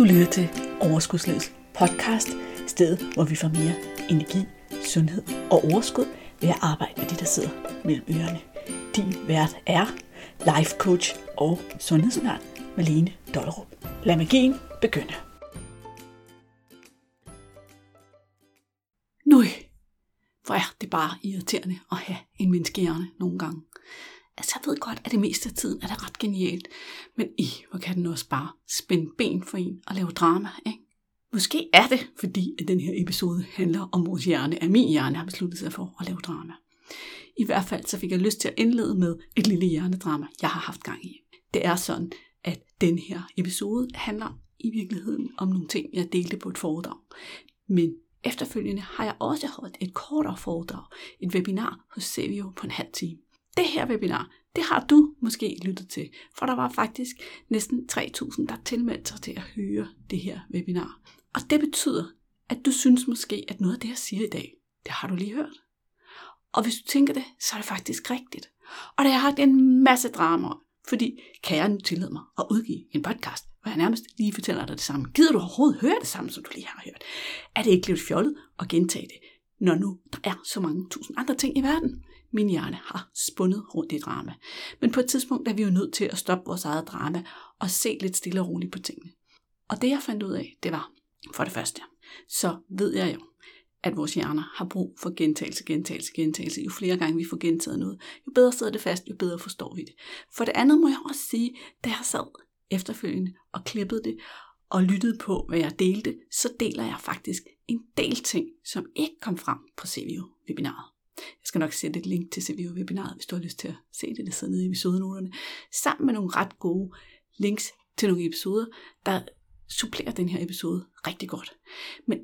Du lytter til Overskudslivets podcast, stedet hvor vi får mere energi, sundhed og overskud ved at arbejde med det, der sidder mellem ørerne. Din vært er life coach og sundhedsundern Malene Dollerup. Lad magien begynde. Nu, hvor er det bare irriterende at have en menneskehjerne nogle gange. Altså, jeg ved godt, at det meste af tiden er det ret genialt, men i, hvor kan den også bare spænde ben for en og lave drama, ikke? Måske er det, fordi at den her episode handler om vores hjerne, at min hjerne har besluttet sig for at lave drama. I hvert fald så fik jeg lyst til at indlede med et lille hjernedrama, jeg har haft gang i. Det er sådan, at den her episode handler i virkeligheden om nogle ting, jeg delte på et foredrag. Men efterfølgende har jeg også holdt et kortere foredrag, et webinar hos Sevio på en halv time. Det her webinar, det har du måske lyttet til, for der var faktisk næsten 3.000, der tilmeldte sig til at høre det her webinar. Og det betyder, at du synes måske, at noget af det, jeg siger i dag, det har du lige hørt. Og hvis du tænker det, så er det faktisk rigtigt. Og det har haft en masse drama fordi kan jeg nu tillade mig at udgive en podcast, hvor jeg nærmest lige fortæller dig det samme. Gider du overhovedet høre det samme, som du lige har hørt? Er det ikke lidt fjollet at gentage det, når nu der er så mange tusind andre ting i verden? Min hjerne har spundet rundt i drama. Men på et tidspunkt er vi jo nødt til at stoppe vores eget drama og se lidt stille og roligt på tingene. Og det jeg fandt ud af, det var, for det første, så ved jeg jo, at vores hjerner har brug for gentagelse, gentagelse, gentagelse. Jo flere gange vi får gentaget noget, jo bedre sidder det fast, jo bedre forstår vi det. For det andet må jeg også sige, da jeg sad efterfølgende og klippede det, og lyttede på, hvad jeg delte, så deler jeg faktisk en del ting, som ikke kom frem på CVU-webinaret. Jeg skal nok sætte et link til CVU-webinaret, hvis du har lyst til at se det, det sidder nede i episodenoterne, sammen med nogle ret gode links til nogle episoder, der supplerer den her episode rigtig godt. Men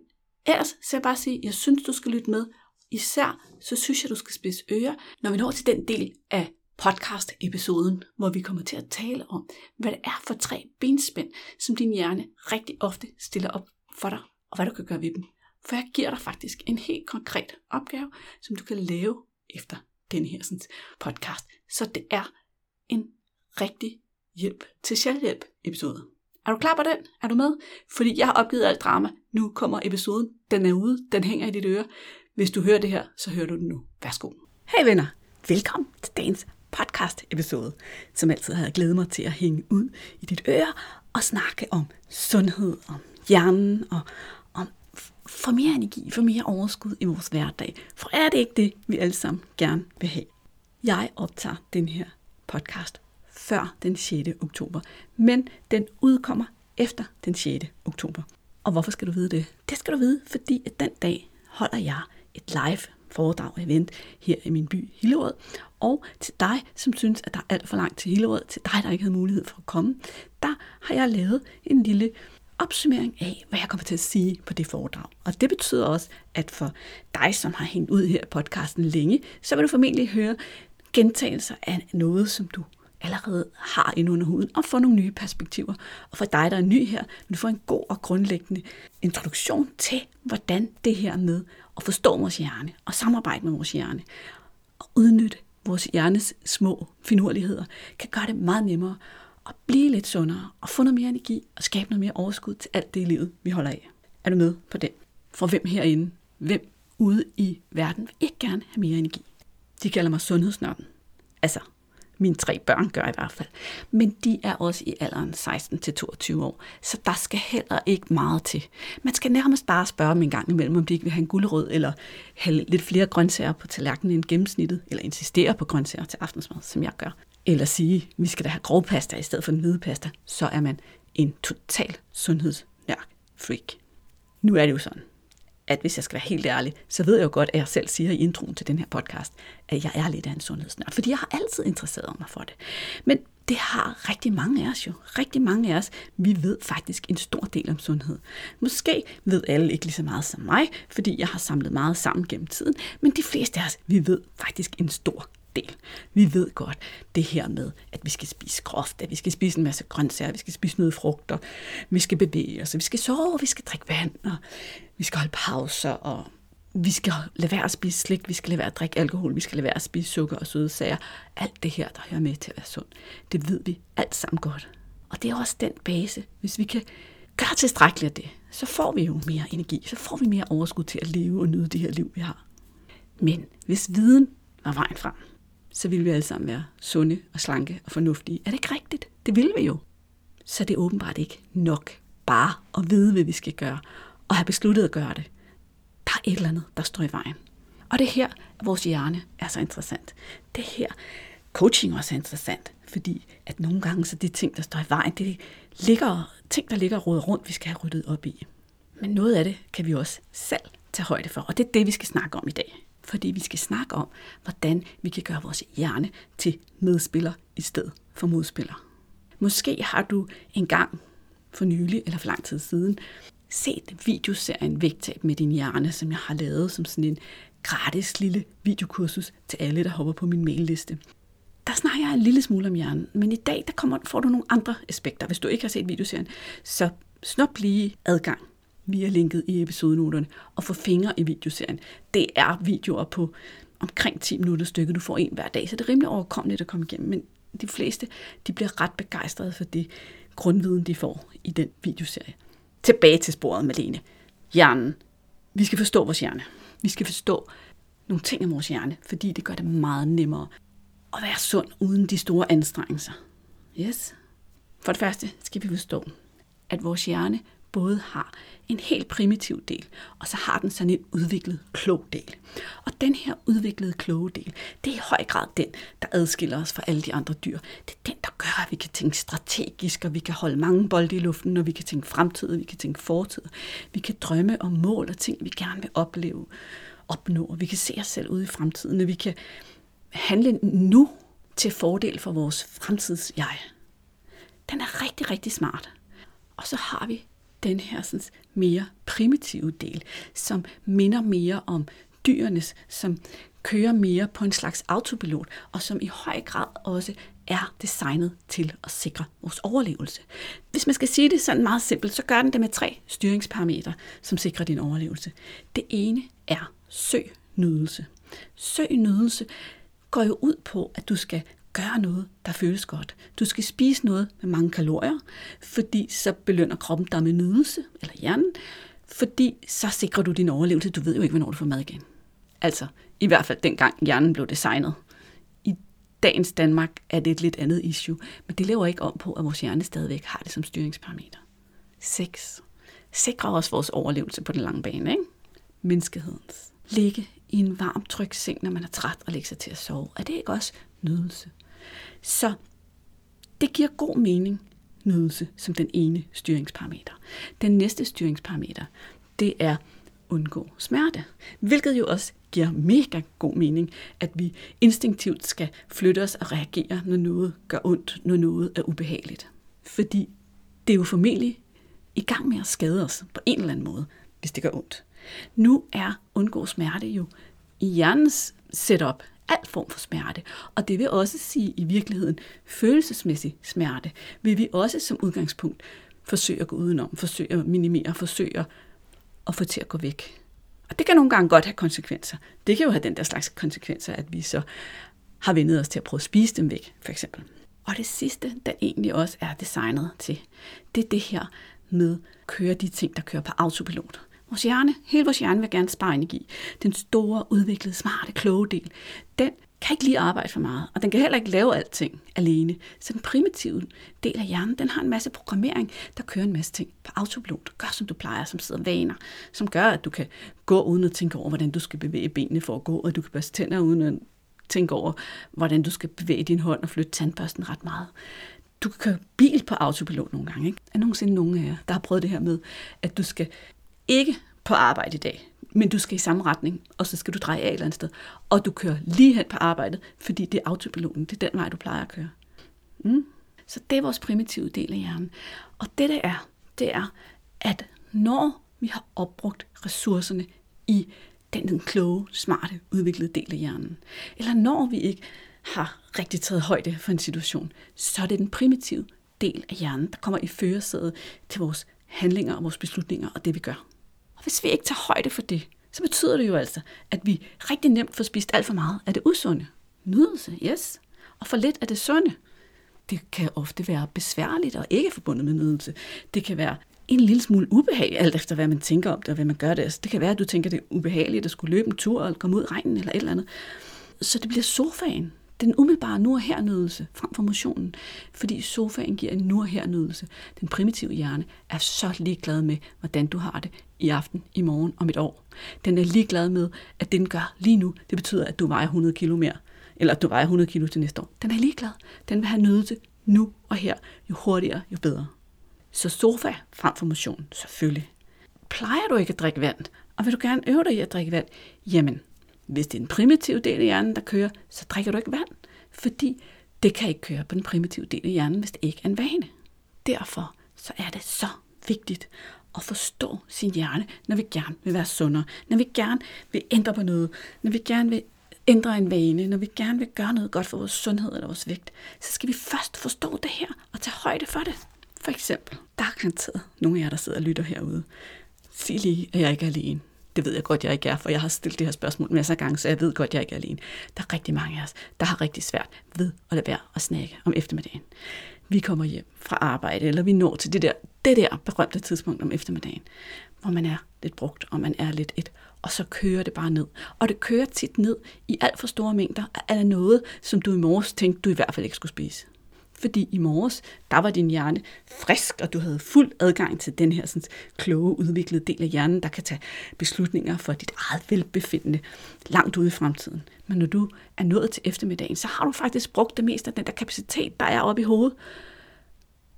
ellers så jeg bare sige, jeg synes, du skal lytte med. Især så synes jeg, du skal spidse ører, når vi når til den del af podcast-episoden, hvor vi kommer til at tale om, hvad det er for tre benspænd, som din hjerne rigtig ofte stiller op for dig, og hvad du kan gøre ved dem. For jeg giver dig faktisk en helt konkret opgave, som du kan lave efter den her sådan, podcast. Så det er en rigtig hjælp til selvhjælp episode. Er du klar på den? Er du med? Fordi jeg har opgivet alt drama. Nu kommer episoden. Den er ude. Den hænger i dit øre. Hvis du hører det her, så hører du den nu. Værsgo. Hej venner. Velkommen til dagens podcast episode. Som altid har glædet mig til at hænge ud i dit øre og snakke om sundhed, om hjernen og om for mere energi, for mere overskud i vores hverdag. For er det ikke det, vi alle sammen gerne vil have? Jeg optager den her podcast før den 6. oktober, men den udkommer efter den 6. oktober. Og hvorfor skal du vide det? Det skal du vide, fordi at den dag holder jeg et live foredrag og event her i min by Hillerød. Og til dig, som synes, at der er alt for langt til Hillerød, til dig, der ikke havde mulighed for at komme, der har jeg lavet en lille opsummering af, hvad jeg kommer til at sige på det foredrag. Og det betyder også, at for dig, som har hængt ud her i podcasten længe, så vil du formentlig høre gentagelser af noget, som du allerede har ind under huden, og få nogle nye perspektiver. Og for dig, der er ny her, vil du få en god og grundlæggende introduktion til, hvordan det her med at forstå vores hjerne, og samarbejde med vores hjerne, og udnytte vores hjernes små finurligheder, kan gøre det meget nemmere at blive lidt sundere, og få noget mere energi, og skabe noget mere overskud til alt det i livet, vi holder af. Er du med på det? For hvem herinde, hvem ude i verden vil ikke gerne have mere energi? De kalder mig sundhedsnørden. Altså, mine tre børn gør i hvert fald. Men de er også i alderen 16-22 år, så der skal heller ikke meget til. Man skal nærmest bare spørge dem en gang imellem, om de ikke vil have en gulerod, eller have lidt flere grøntsager på tallerkenen end gennemsnittet, eller insistere på grøntsager til aftensmad, som jeg gør. Eller sige, vi skal da have grovpasta i stedet for den hvide pasta, så er man en total sundhedsnørk freak. Nu er det jo sådan, at hvis jeg skal være helt ærlig, så ved jeg jo godt, at jeg selv siger i introen til den her podcast, at jeg er lidt af en sundhedsnørd, fordi jeg har altid interesseret mig for det. Men det har rigtig mange af os jo. Rigtig mange af os, vi ved faktisk en stor del om sundhed. Måske ved alle ikke lige så meget som mig, fordi jeg har samlet meget sammen gennem tiden, men de fleste af os, vi ved faktisk en stor del. Vi ved godt det her med, at vi skal spise groft, at vi skal spise en masse grøntsager, vi skal spise noget frugter, vi skal bevæge os, vi skal sove, vi skal drikke vand, og vi skal holde pauser, og vi skal lade være at spise slik, vi skal lade være at drikke alkohol, vi skal lade være at spise sukker og søde sager. Alt det her, der hører med til at være sund, det ved vi alt sammen godt. Og det er også den base, hvis vi kan gøre tilstrækkeligt af det, så får vi jo mere energi, så får vi mere overskud til at leve og nyde det her liv, vi har. Men hvis viden var vejen frem, så ville vi alle sammen være sunde og slanke og fornuftige. Er det ikke rigtigt? Det ville vi jo. Så det er åbenbart ikke nok bare at vide, hvad vi skal gøre, og have besluttet at gøre det. Der er et eller andet, der står i vejen. Og det her, at vores hjerne er så interessant. Det her, coaching også er interessant, fordi at nogle gange så de ting, der står i vejen, det ligger, ting, der ligger rodet rundt, vi skal have ryddet op i. Men noget af det kan vi også selv tage højde for, og det er det, vi skal snakke om i dag. Fordi vi skal snakke om, hvordan vi kan gøre vores hjerne til medspiller i stedet for modspiller. Måske har du engang for nylig eller for lang tid siden set videoserien Vægtab med din hjerne, som jeg har lavet som sådan en gratis lille videokursus til alle, der hopper på min mailliste. Der snakker jeg en lille smule om hjernen, men i dag der kommer, får du nogle andre aspekter. Hvis du ikke har set videoserien, så snop lige adgang via linket i episodenoterne og få fingre i videoserien. Det er videoer på omkring 10 minutter stykket, du får en hver dag, så det er rimelig overkommeligt at komme igennem, men de fleste de bliver ret begejstrede for det grundviden, de får i den videoserie. Tilbage til sporet, Malene. Hjernen. Vi skal forstå vores hjerne. Vi skal forstå nogle ting om vores hjerne, fordi det gør det meget nemmere at være sund uden de store anstrengelser. Yes. For det første skal vi forstå, at vores hjerne både har en helt primitiv del, og så har den sådan en udviklet klog del. Og den her udviklede kloge del, det er i høj grad den, der adskiller os fra alle de andre dyr. Det er den, der gør, at vi kan tænke strategisk, og vi kan holde mange bolde i luften, og vi kan tænke fremtid, og vi kan tænke fortid. Vi kan drømme om mål og ting, vi gerne vil opleve, opnå, og vi kan se os selv ude i fremtiden, og vi kan handle nu til fordel for vores fremtids-jeg. Den er rigtig, rigtig smart. Og så har vi den her sådan, mere primitive del, som minder mere om dyrenes, som kører mere på en slags autopilot, og som i høj grad også er designet til at sikre vores overlevelse. Hvis man skal sige det sådan meget simpelt, så gør den det med tre styringsparametre, som sikrer din overlevelse. Det ene er søg nydelse. Søg nydelse går jo ud på, at du skal gøre noget, der føles godt. Du skal spise noget med mange kalorier, fordi så belønner kroppen dig med nydelse, eller hjernen, fordi så sikrer du din overlevelse. Du ved jo ikke, hvornår du får mad igen. Altså, i hvert fald dengang hjernen blev designet. I dagens Danmark er det et lidt andet issue, men det lever ikke om på, at vores hjerne stadigvæk har det som styringsparameter. 6. Sikrer også vores overlevelse på den lange bane, ikke? Menneskehedens. Ligge i en varm, tryg seng, når man er træt og lægger sig til at sove. Er det ikke også nydelse? Så det giver god mening, nydelse, som den ene styringsparameter. Den næste styringsparameter, det er undgå smerte. Hvilket jo også giver mega god mening, at vi instinktivt skal flytte os og reagere, når noget gør ondt, når noget er ubehageligt. Fordi det er jo formentlig i gang med at skade os på en eller anden måde, hvis det gør ondt. Nu er undgå smerte jo i hjernens setup al form for smerte. Og det vil også sige i virkeligheden følelsesmæssig smerte, vil vi også som udgangspunkt forsøge at gå udenom, forsøge at minimere, forsøge at få til at gå væk. Og det kan nogle gange godt have konsekvenser. Det kan jo have den der slags konsekvenser, at vi så har vendet os til at prøve at spise dem væk, for eksempel. Og det sidste, der egentlig også er designet til, det er det her med at køre de ting, der kører på autopilot. Vores hjerne, hele vores hjerne vil gerne spare energi. Den store, udviklede, smarte, kloge del, den kan ikke lige arbejde for meget, og den kan heller ikke lave alting alene. Så den primitive del af hjernen, den har en masse programmering, der kører en masse ting på autopilot. Gør som du plejer, som sidder vaner, som gør, at du kan gå uden at tænke over, hvordan du skal bevæge benene for at gå, og du kan børste tænder uden at tænke over, hvordan du skal bevæge din hånd og flytte tandbørsten ret meget. Du kan køre bil på autopilot nogle gange. Ikke? Er nogensinde nogen af jer, der har prøvet det her med, at du skal ikke på arbejde i dag, men du skal i samme retning, og så skal du dreje af et eller andet sted. Og du kører lige hen på arbejdet, fordi det er autopiloten, det er den vej, du plejer at køre. Mm. Så det er vores primitive del af hjernen. Og det, det er, det er, at når vi har opbrugt ressourcerne i den kloge, smarte, udviklede del af hjernen, eller når vi ikke har rigtig taget højde for en situation, så er det den primitive del af hjernen, der kommer i førersædet til vores handlinger og vores beslutninger og det, vi gør. Hvis vi ikke tager højde for det, så betyder det jo altså, at vi rigtig nemt får spist alt for meget af det usunde. Nydelse, yes. Og for lidt af det sunde. Det kan ofte være besværligt og ikke forbundet med nydelse. Det kan være en lille smule ubehag, alt efter hvad man tænker om det, og hvad man gør det. Altså, det kan være, at du tænker, det er ubehageligt at skulle løbe en tur, og komme ud i regnen, eller et eller andet. Så det bliver sofaen, den umiddelbare nu og her nydelse frem for motionen. Fordi sofaen giver en nu og her nydelse. Den primitive hjerne er så ligeglad med, hvordan du har det i aften, i morgen, om et år. Den er ligeglad med, at den gør lige nu. Det betyder, at du vejer 100 kilo mere. Eller at du vejer 100 kilo til næste år. Den er ligeglad. Den vil have nydelse nu og her. Jo hurtigere, jo bedre. Så sofa frem for motion, selvfølgelig. Plejer du ikke at drikke vand, og vil du gerne øve dig i at drikke vand, jamen, hvis det er en primitiv del af hjernen, der kører, så drikker du ikke vand, fordi det kan ikke køre på den primitive del af hjernen, hvis det ikke er en vane. Derfor så er det så vigtigt at forstå sin hjerne, når vi gerne vil være sundere, når vi gerne vil ændre på noget, når vi gerne vil ændre en vane, når vi gerne vil gøre noget godt for vores sundhed eller vores vægt, så skal vi først forstå det her og tage højde for det. For eksempel, der er garanteret nogle af jer, der sidder og lytter herude. Sig lige, at jeg ikke er alene. Det ved jeg godt, jeg ikke er, for jeg har stillet det her spørgsmål masser af gange, så jeg ved godt, jeg ikke er alene. Der er rigtig mange af os, der har rigtig svært ved at lade være at snakke om eftermiddagen. Vi kommer hjem fra arbejde, eller vi når til det der, det der berømte tidspunkt om eftermiddagen, hvor man er lidt brugt, og man er lidt et, og så kører det bare ned. Og det kører tit ned i alt for store mængder af noget, som du i morges tænkte, du i hvert fald ikke skulle spise fordi i morges, der var din hjerne frisk, og du havde fuld adgang til den her sådan, kloge, udviklede del af hjernen, der kan tage beslutninger for dit eget velbefindende langt ude i fremtiden. Men når du er nået til eftermiddagen, så har du faktisk brugt det meste af den der kapacitet, der er oppe i hovedet.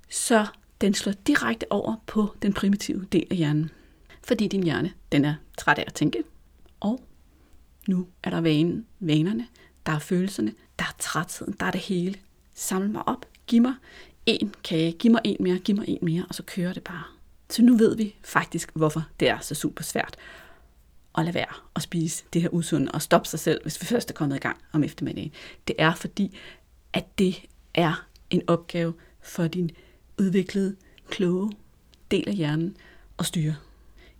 Så den slår direkte over på den primitive del af hjernen. Fordi din hjerne, den er træt af at tænke, og nu er der vanen, vanerne, der er følelserne, der er trætheden, der er det hele samle mig op, giv mig en kage, giv mig en mere, giv mig en mere, og så kører det bare. Så nu ved vi faktisk, hvorfor det er så super svært at lade være at spise det her usunde og stoppe sig selv, hvis vi først er kommet i gang om eftermiddagen. Det er fordi, at det er en opgave for din udviklede, kloge del af hjernen at styre.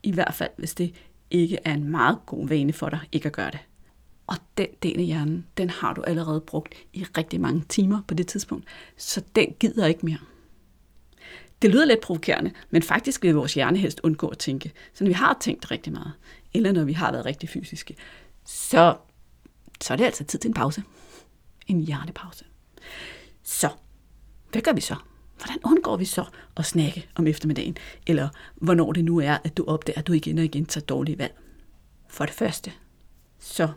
I hvert fald, hvis det ikke er en meget god vane for dig ikke at gøre det. Og den del af hjernen, den har du allerede brugt i rigtig mange timer på det tidspunkt, så den gider ikke mere. Det lyder lidt provokerende, men faktisk vil vores hjerne helst undgå at tænke. Så når vi har tænkt rigtig meget, eller når vi har været rigtig fysiske, så, så er det altså tid til en pause. En hjernepause. Så, hvad gør vi så? Hvordan undgår vi så at snakke om eftermiddagen? Eller hvornår det nu er, at du opdager, at du igen og igen tager dårlige valg? For det første, så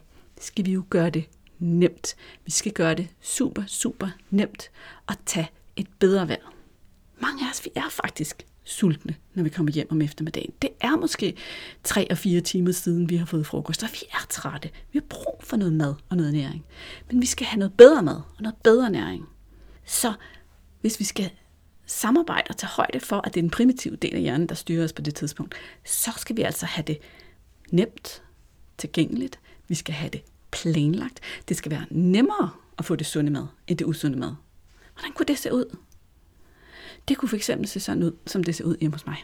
skal vi jo gøre det nemt. Vi skal gøre det super, super nemt at tage et bedre valg. Mange af os, vi er faktisk sultne, når vi kommer hjem om eftermiddagen. Det er måske 3 og 4 timer siden, vi har fået frokost, og vi er trætte. Vi har brug for noget mad og noget næring. Men vi skal have noget bedre mad og noget bedre næring. Så hvis vi skal samarbejde og tage højde for, at det er den primitive del af hjernen, der styrer os på det tidspunkt, så skal vi altså have det nemt, tilgængeligt. Vi skal have det planlagt. Det skal være nemmere at få det sunde mad, end det usunde mad. Hvordan kunne det se ud? Det kunne fx se sådan ud, som det ser ud hjemme hos mig.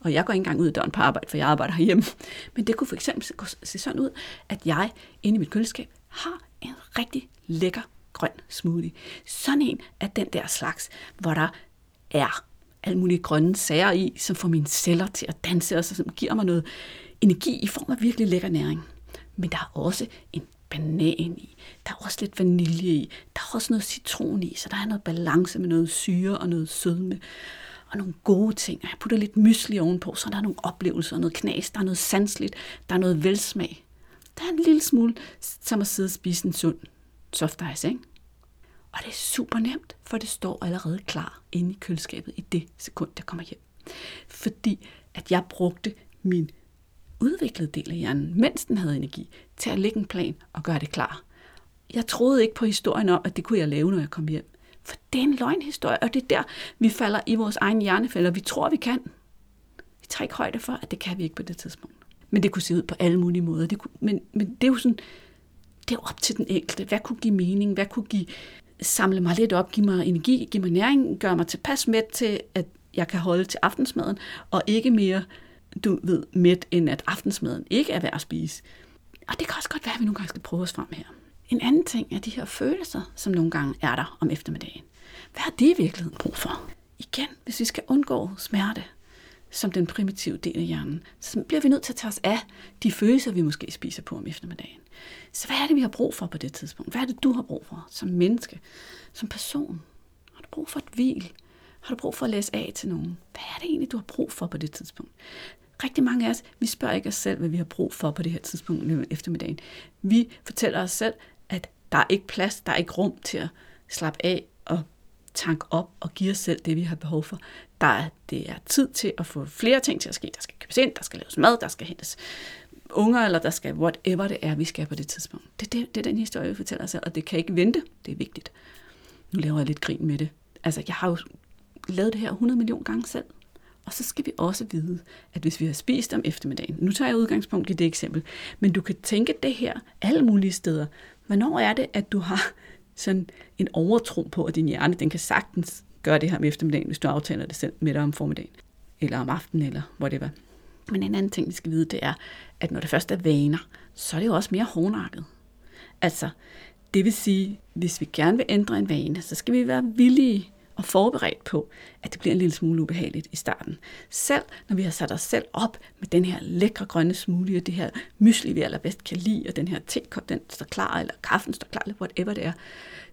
Og jeg går ikke engang ud af døren på arbejde, for jeg arbejder herhjemme. Men det kunne fx se sådan ud, at jeg inde i mit køleskab har en rigtig lækker grøn smoothie. Sådan en af den der slags, hvor der er alle mulige grønne sager i, som får mine celler til at danse, og som giver mig noget energi i form af virkelig lækker næring. Men der er også en banan i. Der er også lidt vanilje i. Der er også noget citron i, så der er noget balance med noget syre og noget sødme. Og nogle gode ting. Og jeg putter lidt mysli ovenpå, så der er nogle oplevelser noget knas. Der er noget sansligt. Der er noget velsmag. Der er en lille smule, som at sidde og spise en sund soft ice, ikke? Og det er super nemt, for det står allerede klar inde i køleskabet i det sekund, jeg kommer hjem. Fordi at jeg brugte min udviklede del af hjernen, mens den havde energi, til at lægge en plan og gøre det klar. Jeg troede ikke på historien om, at det kunne jeg lave, når jeg kom hjem. For det er en løgnhistorie, og det er der, vi falder i vores egen hjernefælder. Vi tror, vi kan. Vi tager ikke højde for, at det kan vi ikke på det tidspunkt. Men det kunne se ud på alle mulige måder. Det kunne, men, men det er jo sådan, det er op til den enkelte. Hvad kunne give mening? Hvad kunne give, samle mig lidt op, give mig energi, give mig næring, gøre mig tilpas med til, at jeg kan holde til aftensmaden, og ikke mere du ved, mæt, end at aftensmaden ikke er værd at spise. Og det kan også godt være, at vi nogle gange skal prøve os frem her. En anden ting er de her følelser, som nogle gange er der om eftermiddagen. Hvad har det i virkeligheden brug for? Igen, hvis vi skal undgå smerte, som den primitive del af hjernen, så bliver vi nødt til at tage os af de følelser, vi måske spiser på om eftermiddagen. Så hvad er det, vi har brug for på det tidspunkt? Hvad er det, du har brug for som menneske, som person? Har du brug for et hvil? Har du brug for at læse af til nogen? Hvad er det egentlig, du har brug for på det tidspunkt? Rigtig mange af os, vi spørger ikke os selv, hvad vi har brug for på det her tidspunkt i eftermiddagen. Vi fortæller os selv, at der er ikke plads, der er ikke rum til at slappe af og tanke op og give os selv det, vi har behov for. Der er, det er tid til at få flere ting til at ske. Der skal købes ind, der skal laves mad, der skal hentes unger, eller der skal whatever det er, vi skal på det tidspunkt. Det, det, det er den historie, vi fortæller os selv, og det kan ikke vente. Det er vigtigt. Nu laver jeg lidt grin med det. Altså, jeg har jo lavet det her 100 millioner gange selv. Og så skal vi også vide, at hvis vi har spist om eftermiddagen, nu tager jeg udgangspunkt i det eksempel, men du kan tænke det her alle mulige steder. Hvornår er det, at du har sådan en overtro på, at din hjerne den kan sagtens gøre det her om eftermiddagen, hvis du aftaler det selv med dig om formiddagen, eller om aftenen, eller whatever. Men en anden ting, vi skal vide, det er, at når det først er vaner, så er det jo også mere hårdnakket. Altså, det vil sige, hvis vi gerne vil ændre en vane, så skal vi være villige og forberedt på, at det bliver en lille smule ubehageligt i starten. Selv når vi har sat os selv op med den her lækre grønne smoothie, og det her mysli, vi allerbedst kan lide, og den her tekop, den står klar, eller kaffen står klar, eller whatever det er,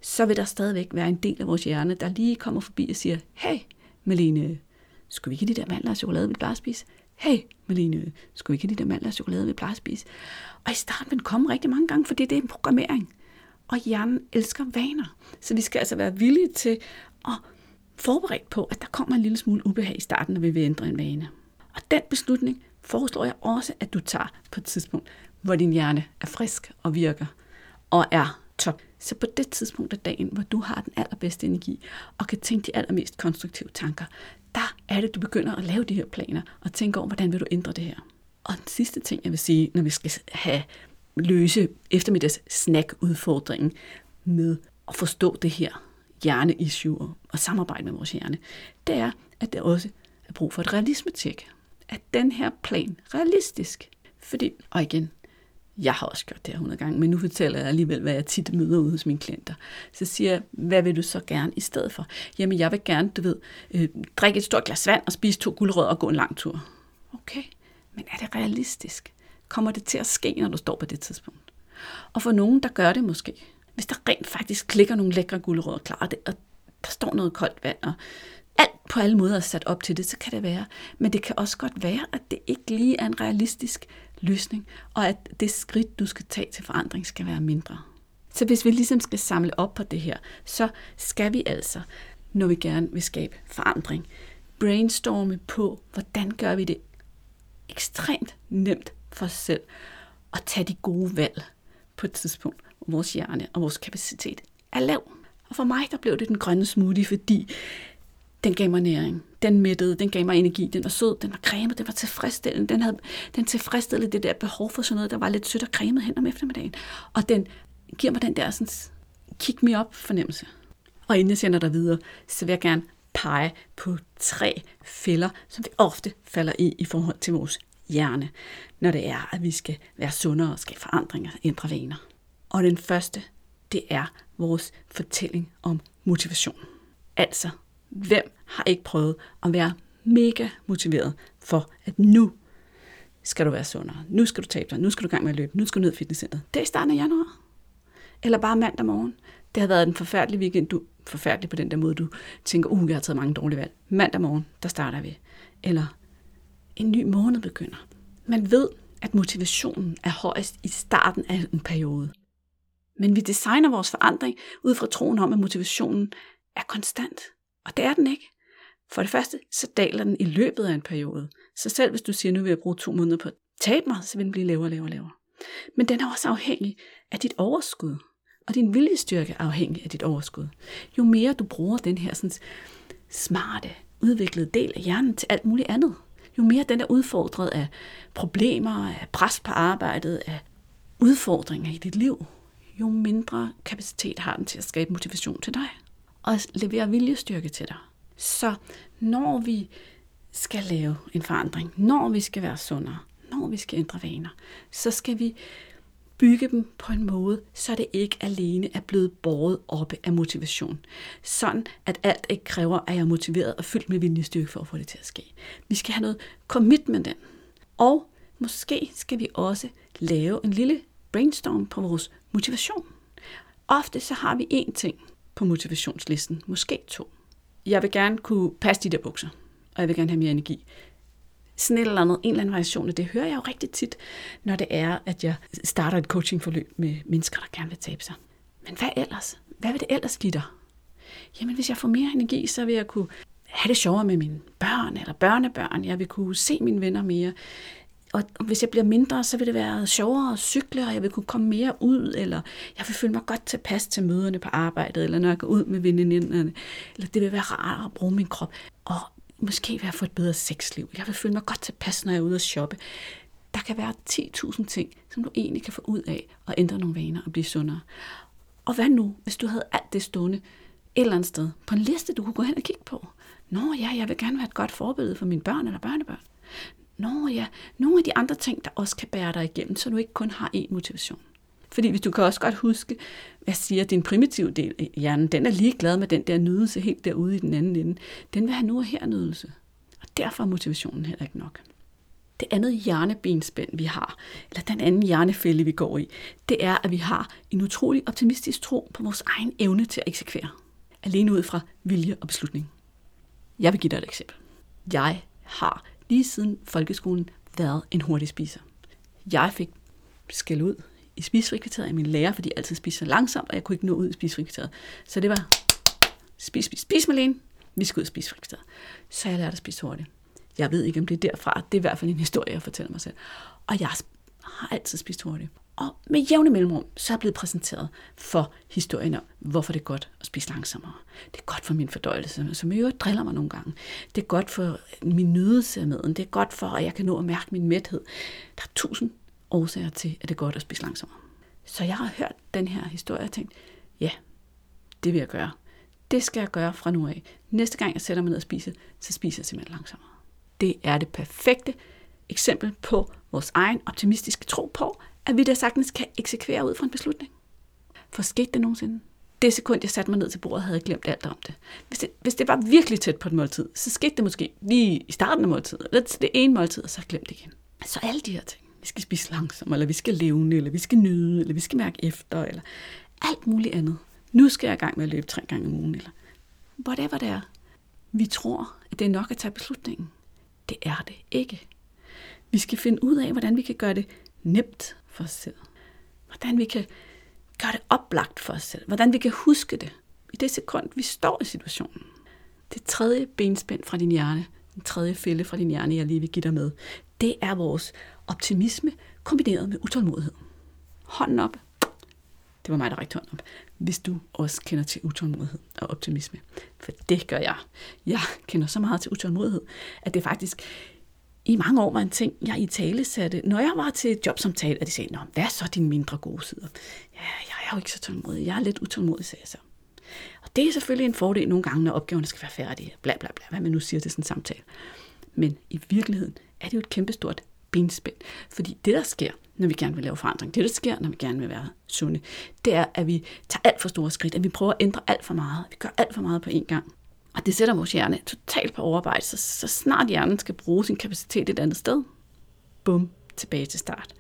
så vil der stadigvæk være en del af vores hjerne, der lige kommer forbi og siger, hey, Malene, skulle vi ikke have de der mandler og chokolade, vi plejer at spise? Hey, Malene, skulle vi ikke have de der mandler og chokolade, vi plejer at spise? Og i starten vil den komme rigtig mange gange, for det er en programmering. Og hjernen elsker vaner. Så vi skal altså være villige til at forberede på, at der kommer en lille smule ubehag i starten, når vi vil ændre en vane. Og den beslutning foreslår jeg også, at du tager på et tidspunkt, hvor din hjerne er frisk og virker og er top. Så på det tidspunkt af dagen, hvor du har den allerbedste energi og kan tænke de allermest konstruktive tanker, der er det, du begynder at lave de her planer og tænke over, hvordan vil du ændre det her. Og den sidste ting, jeg vil sige, når vi skal have løse eftermiddags snack-udfordringen med at forstå det her hjerneissue og samarbejde med vores hjerne, det er, at der også er brug for et realisme-tjek. Er den her plan realistisk? Fordi, og igen, jeg har også gjort det her 100 gange, men nu fortæller jeg alligevel, hvad jeg tit møder ude hos mine klienter. Så siger jeg, hvad vil du så gerne i stedet for? Jamen, jeg vil gerne, du ved, øh, drikke et stort glas vand og spise to guldrødder og gå en lang tur. Okay, men er det realistisk? Kommer det til at ske, når du står på det tidspunkt? Og for nogen, der gør det måske hvis der rent faktisk klikker nogle lækre guldrødder klar, det, og der står noget koldt vand, og alt på alle måder er sat op til det, så kan det være. Men det kan også godt være, at det ikke lige er en realistisk løsning, og at det skridt, du skal tage til forandring, skal være mindre. Så hvis vi ligesom skal samle op på det her, så skal vi altså, når vi gerne vil skabe forandring, brainstorme på, hvordan gør vi det ekstremt nemt for os selv at tage de gode valg på et tidspunkt, vores hjerne og vores kapacitet er lav. Og for mig, der blev det den grønne smoothie, fordi den gav mig næring. Den mættede, den gav mig energi, den var sød, den var cremet, den var tilfredsstillende. Den, havde, den tilfredsstillede det der behov for sådan noget, der var lidt sødt og cremet hen om eftermiddagen. Og den giver mig den der sådan, kick me up fornemmelse. Og inden jeg sender dig videre, så vil jeg gerne pege på tre fælder, som vi ofte falder i i forhold til vores hjerne, når det er, at vi skal være sundere og skabe forandringer, ændre vaner. Og den første, det er vores fortælling om motivation. Altså, hvem har ikke prøvet at være mega motiveret for, at nu skal du være sundere, nu skal du tabe dig, nu skal du gang med at løbe, nu skal du ned i fitnesscenteret. Det er i starten af januar. Eller bare mandag morgen. Det har været en forfærdelig weekend. Du forfærdelig på den der måde, du tænker, uh, jeg har taget mange dårlige valg. Mandag morgen, der starter vi. Eller en ny måned begynder. Man ved, at motivationen er højst i starten af en periode. Men vi designer vores forandring ud fra troen om, at motivationen er konstant. Og det er den ikke. For det første, så daler den i løbet af en periode. Så selv hvis du siger, nu vil jeg bruge to måneder på at tabe mig, så vil den blive lavere, lavere, lavere. Men den er også afhængig af dit overskud. Og din viljestyrke er afhængig af dit overskud. Jo mere du bruger den her sådan, smarte, udviklede del af hjernen til alt muligt andet, jo mere den er udfordret af problemer, af pres på arbejdet, af udfordringer i dit liv, jo mindre kapacitet har den til at skabe motivation til dig og levere viljestyrke til dig. Så når vi skal lave en forandring, når vi skal være sundere, når vi skal ændre vaner, så skal vi bygge dem på en måde, så det ikke alene er blevet båret oppe af motivation. Sådan, at alt ikke kræver, at jeg er motiveret og fyldt med viljestyrke for at få det til at ske. Vi skal have noget commitment ind. Og måske skal vi også lave en lille brainstorm på vores motivation. Ofte så har vi én ting på motivationslisten, måske to. Jeg vil gerne kunne passe de der bukser, og jeg vil gerne have mere energi sådan et eller andet, en eller anden variation af det, hører jeg jo rigtig tit, når det er, at jeg starter et coachingforløb med mennesker, der gerne vil tabe sig. Men hvad ellers? Hvad vil det ellers give dig? Jamen, hvis jeg får mere energi, så vil jeg kunne have det sjovere med mine børn eller børnebørn. Jeg vil kunne se mine venner mere. Og hvis jeg bliver mindre, så vil det være sjovere at cykle, og jeg vil kunne komme mere ud, eller jeg vil føle mig godt tilpas til møderne på arbejdet, eller når jeg går ud med veninderne, eller det vil være rart at bruge min krop. Og måske vil jeg få et bedre sexliv. Jeg vil føle mig godt tilpas, når jeg er ude at shoppe. Der kan være 10.000 ting, som du egentlig kan få ud af at ændre nogle vaner og blive sundere. Og hvad nu, hvis du havde alt det stående et eller andet sted på en liste, du kunne gå hen og kigge på? Nå ja, jeg vil gerne være et godt forbillede for mine børn eller børnebørn. Nå ja, nogle af de andre ting, der også kan bære dig igennem, så du ikke kun har én motivation. Fordi hvis du kan også godt huske, hvad siger din primitive del øh, af hjernen, den er ligeglad med den der nydelse helt derude i den anden ende. Den vil have nu og her nydelse. Og derfor er motivationen heller ikke nok. Det andet hjernebenspænd, vi har, eller den anden hjernefælde, vi går i, det er, at vi har en utrolig optimistisk tro på vores egen evne til at eksekvere. Alene ud fra vilje og beslutning. Jeg vil give dig et eksempel. Jeg har lige siden folkeskolen været en hurtig spiser. Jeg fik skæld ud i spisefrikvarteret af min lærer, fordi jeg altid spiste så langsomt, og jeg kunne ikke nå ud i spisefrikvarteret. Så det var, spis, spis, spis Malene, vi skal ud og spisefrikvarteret. Så jeg lærte at spise hurtigt. Jeg ved ikke, om det er derfra. Det er i hvert fald en historie, jeg fortæller mig selv. Og jeg har altid spist hurtigt. Og med jævne mellemrum, så er jeg blevet præsenteret for historien om, hvorfor det er godt at spise langsommere. Det er godt for min fordøjelse, som i øvrigt driller mig nogle gange. Det er godt for min nydelse af maden. Det er godt for, at jeg kan nå at mærke min mæthed. Der er tusind årsager til, at det er godt at spise langsommere. Så jeg har hørt den her historie og tænkt, ja, det vil jeg gøre. Det skal jeg gøre fra nu af. Næste gang jeg sætter mig ned og spiser, så spiser jeg simpelthen langsommere. Det er det perfekte eksempel på vores egen optimistiske tro på, at vi da sagtens kan eksekvere ud fra en beslutning. For skete det nogensinde? Det sekund, jeg satte mig ned til bordet, havde jeg glemt alt om det. Hvis det, hvis det var virkelig tæt på et måltid, så skete det måske lige i starten af måltidet, eller til det ene måltid, og så glemt det igen. Så alle de her ting vi skal spise langsomt, eller vi skal leve, eller vi skal nyde, eller vi skal mærke efter, eller alt muligt andet. Nu skal jeg i gang med at løbe tre gange om ugen, eller whatever det er. Vi tror, at det er nok at tage beslutningen. Det er det ikke. Vi skal finde ud af, hvordan vi kan gøre det nemt for os selv. Hvordan vi kan gøre det oplagt for os selv. Hvordan vi kan huske det i det sekund, vi står i situationen. Det tredje benspænd fra din hjerne, den tredje fælde fra din hjerne, jeg lige vil give dig med, det er vores optimisme kombineret med utålmodighed. Hånden op. Det var mig, der rækte hånden op. Hvis du også kender til utålmodighed og optimisme. For det gør jeg. Jeg kender så meget til utålmodighed, at det faktisk i mange år var en ting, jeg i tale satte, når jeg var til jobsamtale, at de sagde, Nå, hvad er så dine mindre gode sider? Ja, jeg er jo ikke så tålmodig. Jeg er lidt utålmodig, sagde jeg så. Og det er selvfølgelig en fordel nogle gange, når opgaverne skal være færdige. Bla, bla, bla, hvad man nu siger til sådan en samtale. Men i virkeligheden er det jo et kæmpestort benspænd. Fordi det, der sker, når vi gerne vil lave forandring, det, der sker, når vi gerne vil være sunde, det er, at vi tager alt for store skridt, at vi prøver at ændre alt for meget, vi gør alt for meget på én gang. Og det sætter vores hjerne totalt på overarbejde, så, så snart hjernen skal bruge sin kapacitet et andet sted, bum, tilbage til start.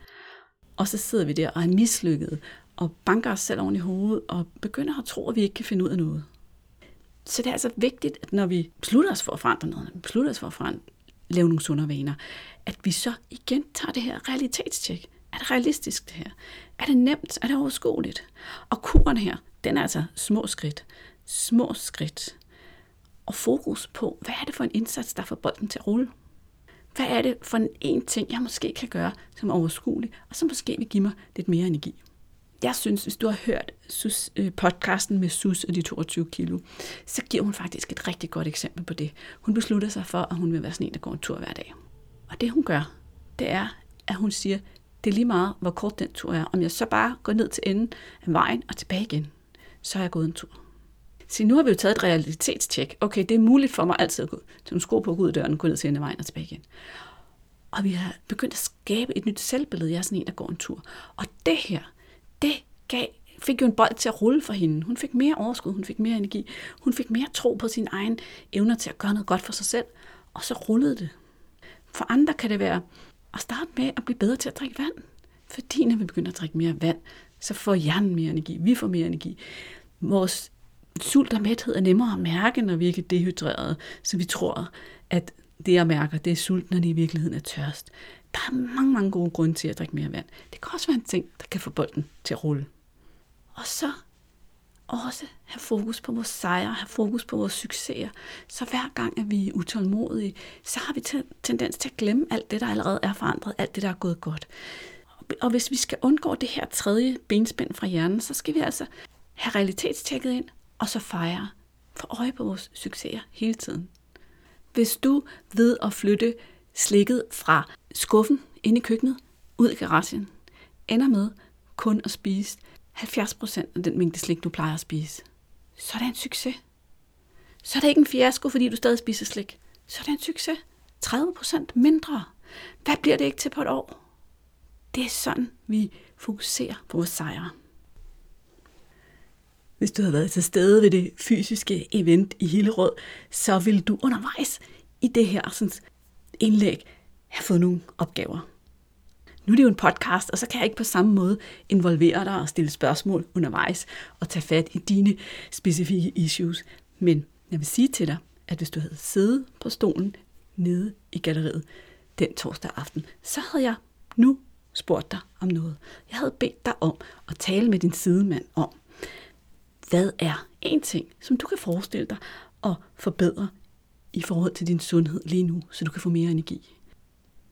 Og så sidder vi der og er mislykket, og banker os selv oven i hovedet, og begynder at tro, at vi ikke kan finde ud af noget. Så det er altså vigtigt, at når vi beslutter os for at forandre noget, når vi beslutter os for at forandre, lave nogle sundere vaner, at vi så igen tager det her realitetstjek. Er det realistisk det her? Er det nemt? Er det overskueligt? Og kuren her, den er altså små skridt. Små skridt. Og fokus på, hvad er det for en indsats, der får bolden til at rulle? Hvad er det for en, en ting, jeg måske kan gøre, som er overskuelig, og som måske vil give mig lidt mere energi? Jeg synes, hvis du har hørt Sus, øh, podcasten med Sus og de 22 kilo, så giver hun faktisk et rigtig godt eksempel på det. Hun beslutter sig for, at hun vil være sådan en, der går en tur hver dag. Og det hun gør, det er, at hun siger, det er lige meget, hvor kort den tur er. Om jeg så bare går ned til enden af vejen og tilbage igen, så har jeg gået en tur. Så nu har vi jo taget et realitetstjek. Okay, det er muligt for mig altid at gå til en sko på, gå ud af døren, gå ned til enden af vejen og tilbage igen. og vi har begyndt at skabe et nyt selvbillede. Jeg er sådan en, der går en tur. Og det her, det gav, fik jo en bold til at rulle for hende. Hun fik mere overskud, hun fik mere energi, hun fik mere tro på sin egen evner til at gøre noget godt for sig selv. Og så rullede det. For andre kan det være at starte med at blive bedre til at drikke vand. Fordi når vi begynder at drikke mere vand, så får hjernen mere energi, vi får mere energi. Vores sult og mæthed er nemmere at mærke, når vi ikke er dehydrerede, så vi tror, at det jeg mærker, det er sult, når det i virkeligheden er tørst. Der er mange, mange gode grunde til at drikke mere vand. Det kan også være en ting, der kan få bolden til at rulle. Og så også have fokus på vores sejre, have fokus på vores succeser. Så hver gang, at vi er utålmodige, så har vi tendens til at glemme alt det, der allerede er forandret, alt det, der er gået godt. Og hvis vi skal undgå det her tredje benspænd fra hjernen, så skal vi altså have realitetstjekket ind, og så fejre. Få øje på vores succeser hele tiden. Hvis du ved at flytte slikket fra skuffen inde i køkkenet ud i garagen, ender med kun at spise 70% af den mængde slik, du plejer at spise, så er det en succes. Så er det ikke en fiasko, fordi du stadig spiser slik. Så er det en succes. 30% mindre. Hvad bliver det ikke til på et år? Det er sådan, vi fokuserer på vores sejre. Hvis du havde været til stede ved det fysiske event i Hillerød, så vil du undervejs i det her sådan, indlæg have fået nogle opgaver. Nu er det jo en podcast, og så kan jeg ikke på samme måde involvere dig og stille spørgsmål undervejs og tage fat i dine specifikke issues. Men jeg vil sige til dig, at hvis du havde siddet på stolen nede i galleriet den torsdag aften, så havde jeg nu spurgt dig om noget. Jeg havde bedt dig om at tale med din sidemand om, hvad er en ting, som du kan forestille dig at forbedre i forhold til din sundhed lige nu, så du kan få mere energi?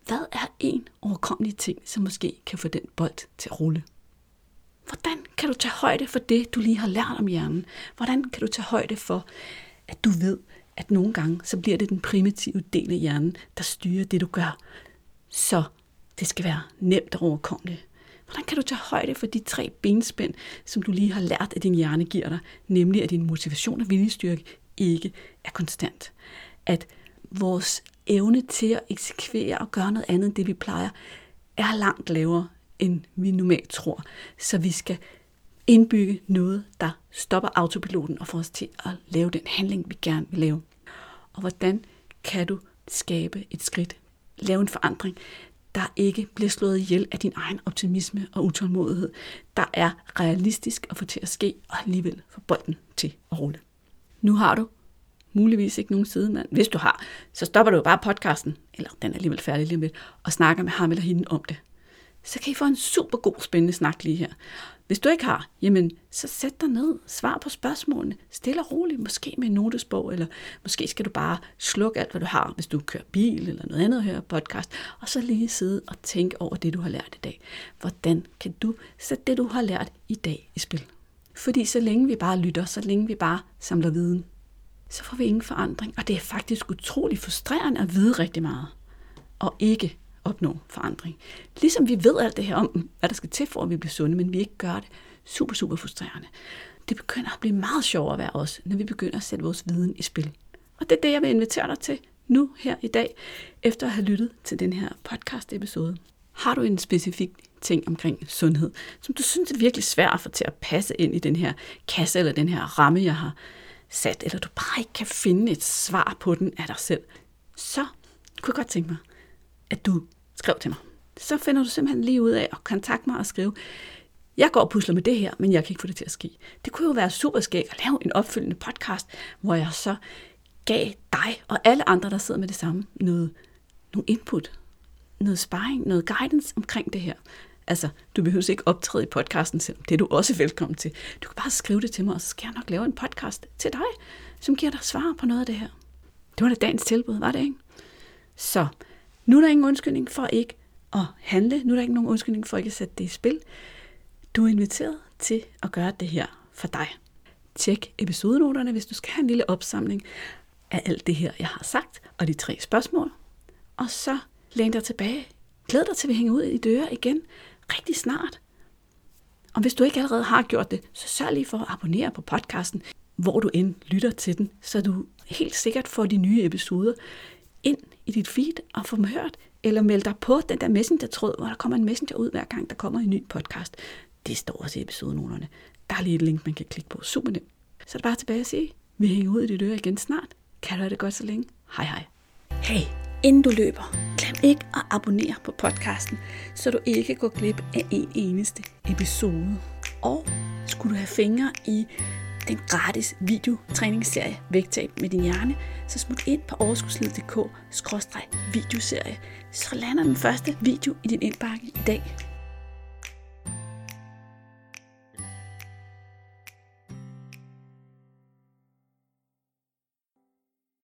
Hvad er en overkommelig ting, som måske kan få den bold til at rulle? Hvordan kan du tage højde for det, du lige har lært om hjernen? Hvordan kan du tage højde for, at du ved, at nogle gange, så bliver det den primitive del af hjernen, der styrer det, du gør. Så det skal være nemt og overkommeligt. Hvordan kan du tage højde for de tre benspænd, som du lige har lært, at din hjerne giver dig, nemlig at din motivation og viljestyrke ikke er konstant. At vores evne til at eksekvere og gøre noget andet end det, vi plejer, er langt lavere, end vi normalt tror. Så vi skal indbygge noget, der stopper autopiloten og får os til at lave den handling, vi gerne vil lave. Og hvordan kan du skabe et skridt, lave en forandring, der ikke bliver slået ihjel af din egen optimisme og utålmodighed, der er realistisk at få til at ske, og alligevel få bolden til at rulle. Nu har du muligvis ikke nogen sidemand. Hvis du har, så stopper du jo bare podcasten, eller den er alligevel færdig lige med, og snakker med ham eller hende om det. Så kan I få en super god, spændende snak lige her. Hvis du ikke har, jamen, så sæt dig ned, svar på spørgsmålene, stille og roligt, måske med en notesbog, eller måske skal du bare slukke alt, hvad du har, hvis du kører bil eller noget andet og hører podcast, og så lige sidde og tænke over det, du har lært i dag. Hvordan kan du sætte det, du har lært i dag i spil? Fordi så længe vi bare lytter, så længe vi bare samler viden, så får vi ingen forandring. Og det er faktisk utrolig frustrerende at vide rigtig meget, og ikke opnå forandring. Ligesom vi ved alt det her om, hvad der skal til for, at vi bliver sunde, men vi ikke gør det. Super, super frustrerende. Det begynder at blive meget sjovere at være os, når vi begynder at sætte vores viden i spil. Og det er det, jeg vil invitere dig til nu her i dag, efter at have lyttet til den her podcast-episode. Har du en specifik ting omkring sundhed, som du synes er virkelig svært at få til at passe ind i den her kasse eller den her ramme, jeg har sat, eller du bare ikke kan finde et svar på den af dig selv, så kunne jeg godt tænke mig, at du skrev til mig. Så finder du simpelthen lige ud af at kontakte mig og skrive, jeg går og pusler med det her, men jeg kan ikke få det til at ske. Det kunne jo være super skægt at lave en opfølgende podcast, hvor jeg så gav dig og alle andre, der sidder med det samme, noget, noget input, noget sparring, noget guidance omkring det her. Altså, du behøver ikke optræde i podcasten, selvom det er du også velkommen til. Du kan bare skrive det til mig, og så skal jeg nok lave en podcast til dig, som giver dig svar på noget af det her. Det var da dagens tilbud, var det ikke? Så nu er der ingen undskyldning for ikke at handle. Nu er der ikke nogen undskyldning for ikke at sætte det i spil. Du er inviteret til at gøre det her for dig. Tjek episodenoterne, hvis du skal have en lille opsamling af alt det her, jeg har sagt, og de tre spørgsmål. Og så læn dig tilbage. Glæd dig til, at vi hænger ud i døre igen rigtig snart. Og hvis du ikke allerede har gjort det, så sørg lige for at abonnere på podcasten, hvor du end lytter til den, så du helt sikkert får de nye episoder ind i dit feed og får dem hørt eller meld dig på den der messenger-tråd, hvor der kommer en messenger ud hver gang, der kommer en ny podcast. Det står også i episodenoterne. Der er lige et link, man kan klikke på. Super nemt. Så er det bare tilbage at sige, vi hænger ud i dit øre igen snart. Kan du have det godt så længe? Hej hej. Hey, inden du løber, glem ikke at abonnere på podcasten, så du ikke går glip af en eneste episode. Og skulle du have fingre i den gratis videotræningsserie Vægtab med din hjerne, så smut ind på overskudsliddk videoserie så lander den første video i din indbakke i dag.